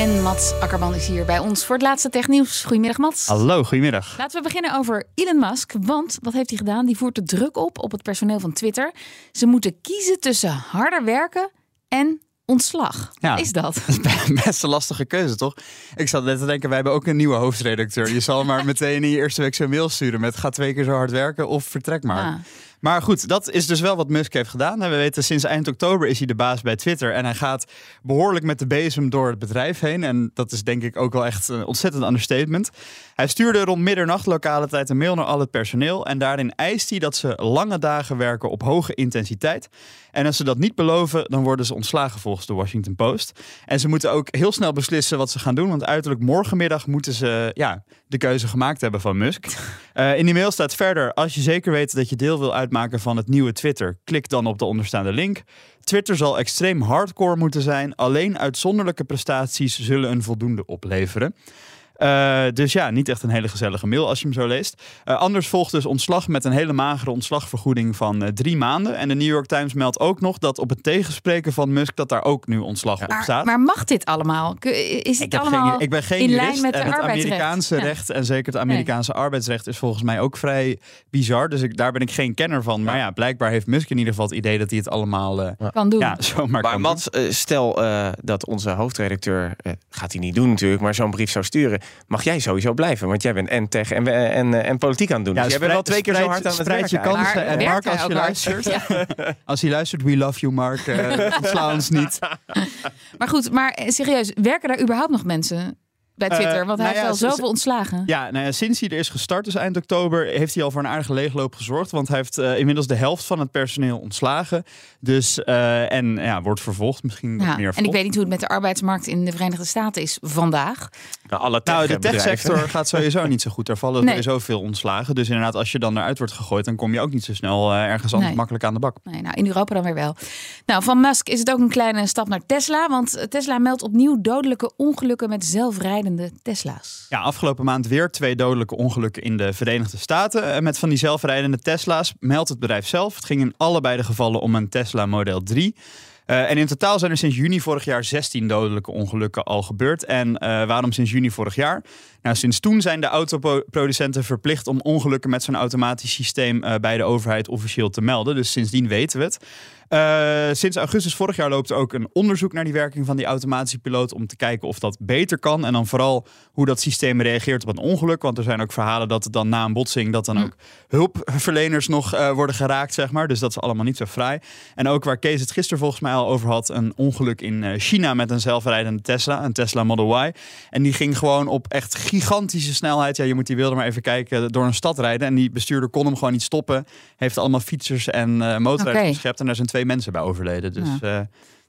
En Mats Akkerman is hier bij ons voor het laatste technieuws. Goedemiddag Mats. Hallo, goedemiddag. Laten we beginnen over Elon Musk. Want wat heeft hij gedaan? Die voert de druk op op het personeel van Twitter. Ze moeten kiezen tussen harder werken en ontslag. Ja. Is dat? Dat is best een lastige keuze, toch? Ik zat net te denken, wij hebben ook een nieuwe hoofdredacteur. Je zal maar meteen in je eerste week zo'n mail sturen met ga twee keer zo hard werken of vertrek maar. Ah. Maar goed, dat is dus wel wat Musk heeft gedaan. We weten sinds eind oktober is hij de baas bij Twitter. En hij gaat behoorlijk met de bezem door het bedrijf heen. En dat is denk ik ook wel echt een ontzettend understatement. Hij stuurde rond middernacht lokale tijd een mail naar al het personeel. En daarin eist hij dat ze lange dagen werken op hoge intensiteit. En als ze dat niet beloven, dan worden ze ontslagen volgens de Washington Post. En ze moeten ook heel snel beslissen wat ze gaan doen. Want uiterlijk morgenmiddag moeten ze ja, de keuze gemaakt hebben van Musk. Eh, in die mail staat verder: als je zeker weet dat je deel wil uitmaken van het nieuwe Twitter, klik dan op de onderstaande link. Twitter zal extreem hardcore moeten zijn. Alleen uitzonderlijke prestaties zullen een voldoende opleveren. Eh, dus ja, niet echt een hele gezellige mail als je hem zo leest. Eh, anders volgt dus ontslag met een hele magere ontslagvergoeding van eh, drie maanden. En de New York Times meldt ook nog dat op het tegenspreken van Musk dat daar ook nu ontslag op Maar, staat. maar mag dit allemaal? Is het Ik, allemaal geen, ik ben geen in lijn jurist met en het? Amerikaanse Ja. recht en zeker het Amerikaanse arbeidsrecht is volgens mij ook vrij bizar. Dus ik, daar ben ik geen kenner van. Maar ja, blijkbaar heeft Musk in ieder geval het idee dat hij het allemaal kan doen. ja, zomaar Maar kan. Mats, stel eh, dat onze hoofdredacteur, gaat hij niet doen natuurlijk, maar zo'n brief zou sturen, mag jij sowieso blijven? Want jij bent en tech en, en, en, en politiek aan het doen. Ja, dus jij bent wel twee keer zo hard aan het je werken. kansen. En Mark, als je luistert, als hij luistert, we love you, Mark. Uh, ontsla ons niet. Maar goed, maar eh, serieus, werken daar überhaupt nog mensen bij Eh, Twitter? Want hij nou ja, heeft al ze- zoveel ontslagen. Ja, nou ja, sinds hij er is gestart, dus eind oktober, heeft hij al voor een aardige leegloop gezorgd. Want hij heeft eh, inmiddels de helft van het personeel ontslagen. Dus, eh, en ja, wordt vervolgd, misschien Ja, meer en ik weet niet hoe het met de arbeidsmarkt in de Verenigde Staten is vandaag. Nou, alle Nou, de techsector gaat sowieso niet zo goed. Daar vallen Nee. sowieso veel ontslagen. Dus inderdaad, als je dan eruit wordt gegooid, dan kom je ook niet zo snel eh, ergens anders Nee. makkelijk aan de bak. Nee, nou, in Europa dan weer wel. Nou, van Musk is het ook een kleine stap naar Tesla. Want Tesla meldt opnieuw dodelijke ongelukken met zelfrijdende Tesla's. Ja, afgelopen maand weer twee dodelijke ongelukken in de Verenigde Staten. En met van die zelfrijdende Tesla's meldt het bedrijf zelf. Het ging in allebei de gevallen om een Tesla Model 3. Eh, en in totaal zijn er sinds juni vorig jaar 16 dodelijke ongelukken al gebeurd. En eh, waarom sinds juni vorig jaar? Nou, sinds toen zijn de autoproducenten verplicht om ongelukken met zo'n automatisch systeem eh, bij de overheid officieel te melden. Dus sindsdien weten we het. Sinds augustus vorig jaar loopt er ook een onderzoek naar die werking van die automatische piloot om te kijken of dat beter kan. En dan vooral hoe dat systeem reageert op een ongeluk. Want er zijn ook verhalen dat het dan na een botsing dat dan ook hulpverleners nog worden geraakt, zeg maar. Dus dat is allemaal niet zo fraai. En ook waar Kees het gisteren volgens mij al over had, een ongeluk in eh, China met een zelfrijdende Tesla, een Tesla Model Y. En die ging gewoon op echt gigantische snelheid. Ja, je moet die wilde maar even kijken door een stad rijden. En die bestuurder kon hem gewoon niet stoppen. Heeft allemaal fietsers en eh motorrijders geschept. En daar zijn twee mensen bij overleden. Dus eh,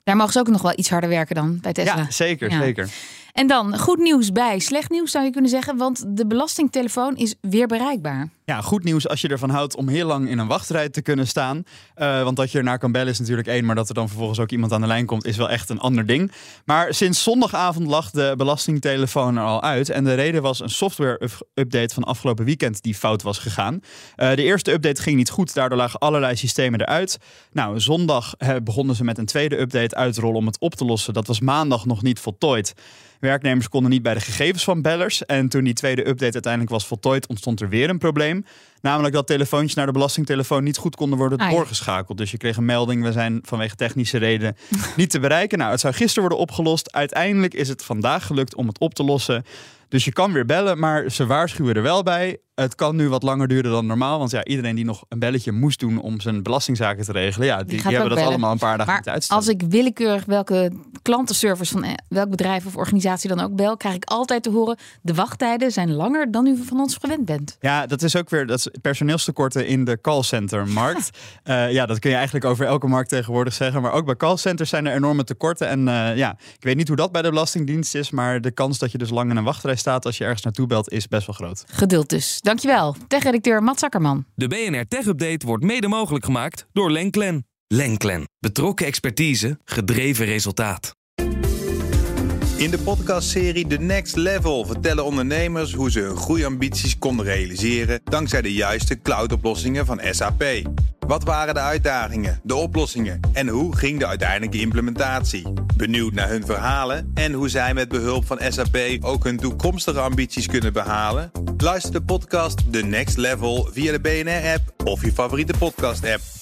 Daar mogen ze ook nog wel iets harder werken dan bij Tesla. ja, zeker, Ja. zeker. En dan goed nieuws bij slecht nieuws zou je kunnen zeggen. Want de belastingtelefoon is weer bereikbaar. Ja, goed nieuws als je ervan houdt om heel lang in een wachtrij te kunnen staan. Eh, want dat je ernaar kan bellen is natuurlijk één, maar dat er dan vervolgens ook iemand aan de lijn komt is wel echt een ander ding. Maar sinds zondagavond lag de belastingtelefoon er al uit. En de reden was een software-update van afgelopen weekend die fout was gegaan. Eh, de eerste update ging niet goed, daardoor lagen allerlei systemen eruit. Nou, zondag begonnen ze met een tweede update uit te rollen om het op te lossen. Dat was maandag nog niet voltooid. Werknemers konden niet bij de gegevens van bellers. En toen die tweede update uiteindelijk was voltooid, ontstond er weer een probleem. Namelijk dat telefoontjes naar de belastingtelefoon niet goed konden worden Ah, doorgeschakeld. Dus je kreeg een melding, we zijn vanwege technische reden niet te bereiken. Nou, het zou gisteren worden opgelost. Uiteindelijk is het vandaag gelukt om het op te lossen. Dus je kan weer bellen, maar ze waarschuwen er wel bij. Het kan nu wat langer duren dan normaal. Want ja, iedereen die nog een belletje moest doen om zijn belastingzaken te regelen, ja, die, die hebben dat bellen. allemaal een paar dagen Maar uitstellen. als ik willekeurig welke klantenservice van eh, welk bedrijf of organisatie dan ook bel, krijg ik altijd te horen: de wachttijden zijn langer dan u van ons gewend bent. Ja, dat is ook weer dat is personeelstekorten in de callcentermarkt. Eh ja, dat kun je eigenlijk over elke markt tegenwoordig zeggen. Maar ook bij callcenters zijn er enorme tekorten. En eh, ja, ik weet niet hoe dat bij de Belastingdienst is. Maar de kans dat je dus lang in een wachtrij staat als je ergens naartoe belt, is best wel groot. Geduld dus. Dankjewel, tech-redacteur Mats Akkerman. De BNR Tech Update wordt mede mogelijk gemaakt door Lenklen. Lenklen. Betrokken expertise, gedreven resultaat. In de podcastserie The Next Level vertellen ondernemers hoe ze hun groeiambities konden realiseren dankzij de juiste cloudoplossingen van SAP. Wat waren de uitdagingen, de oplossingen en hoe ging de uiteindelijke implementatie? Benieuwd naar hun verhalen en hoe zij met behulp van SAP ook hun toekomstige ambities kunnen behalen? Luister de podcast The Next Level via de BNR-app of je favoriete podcast-app.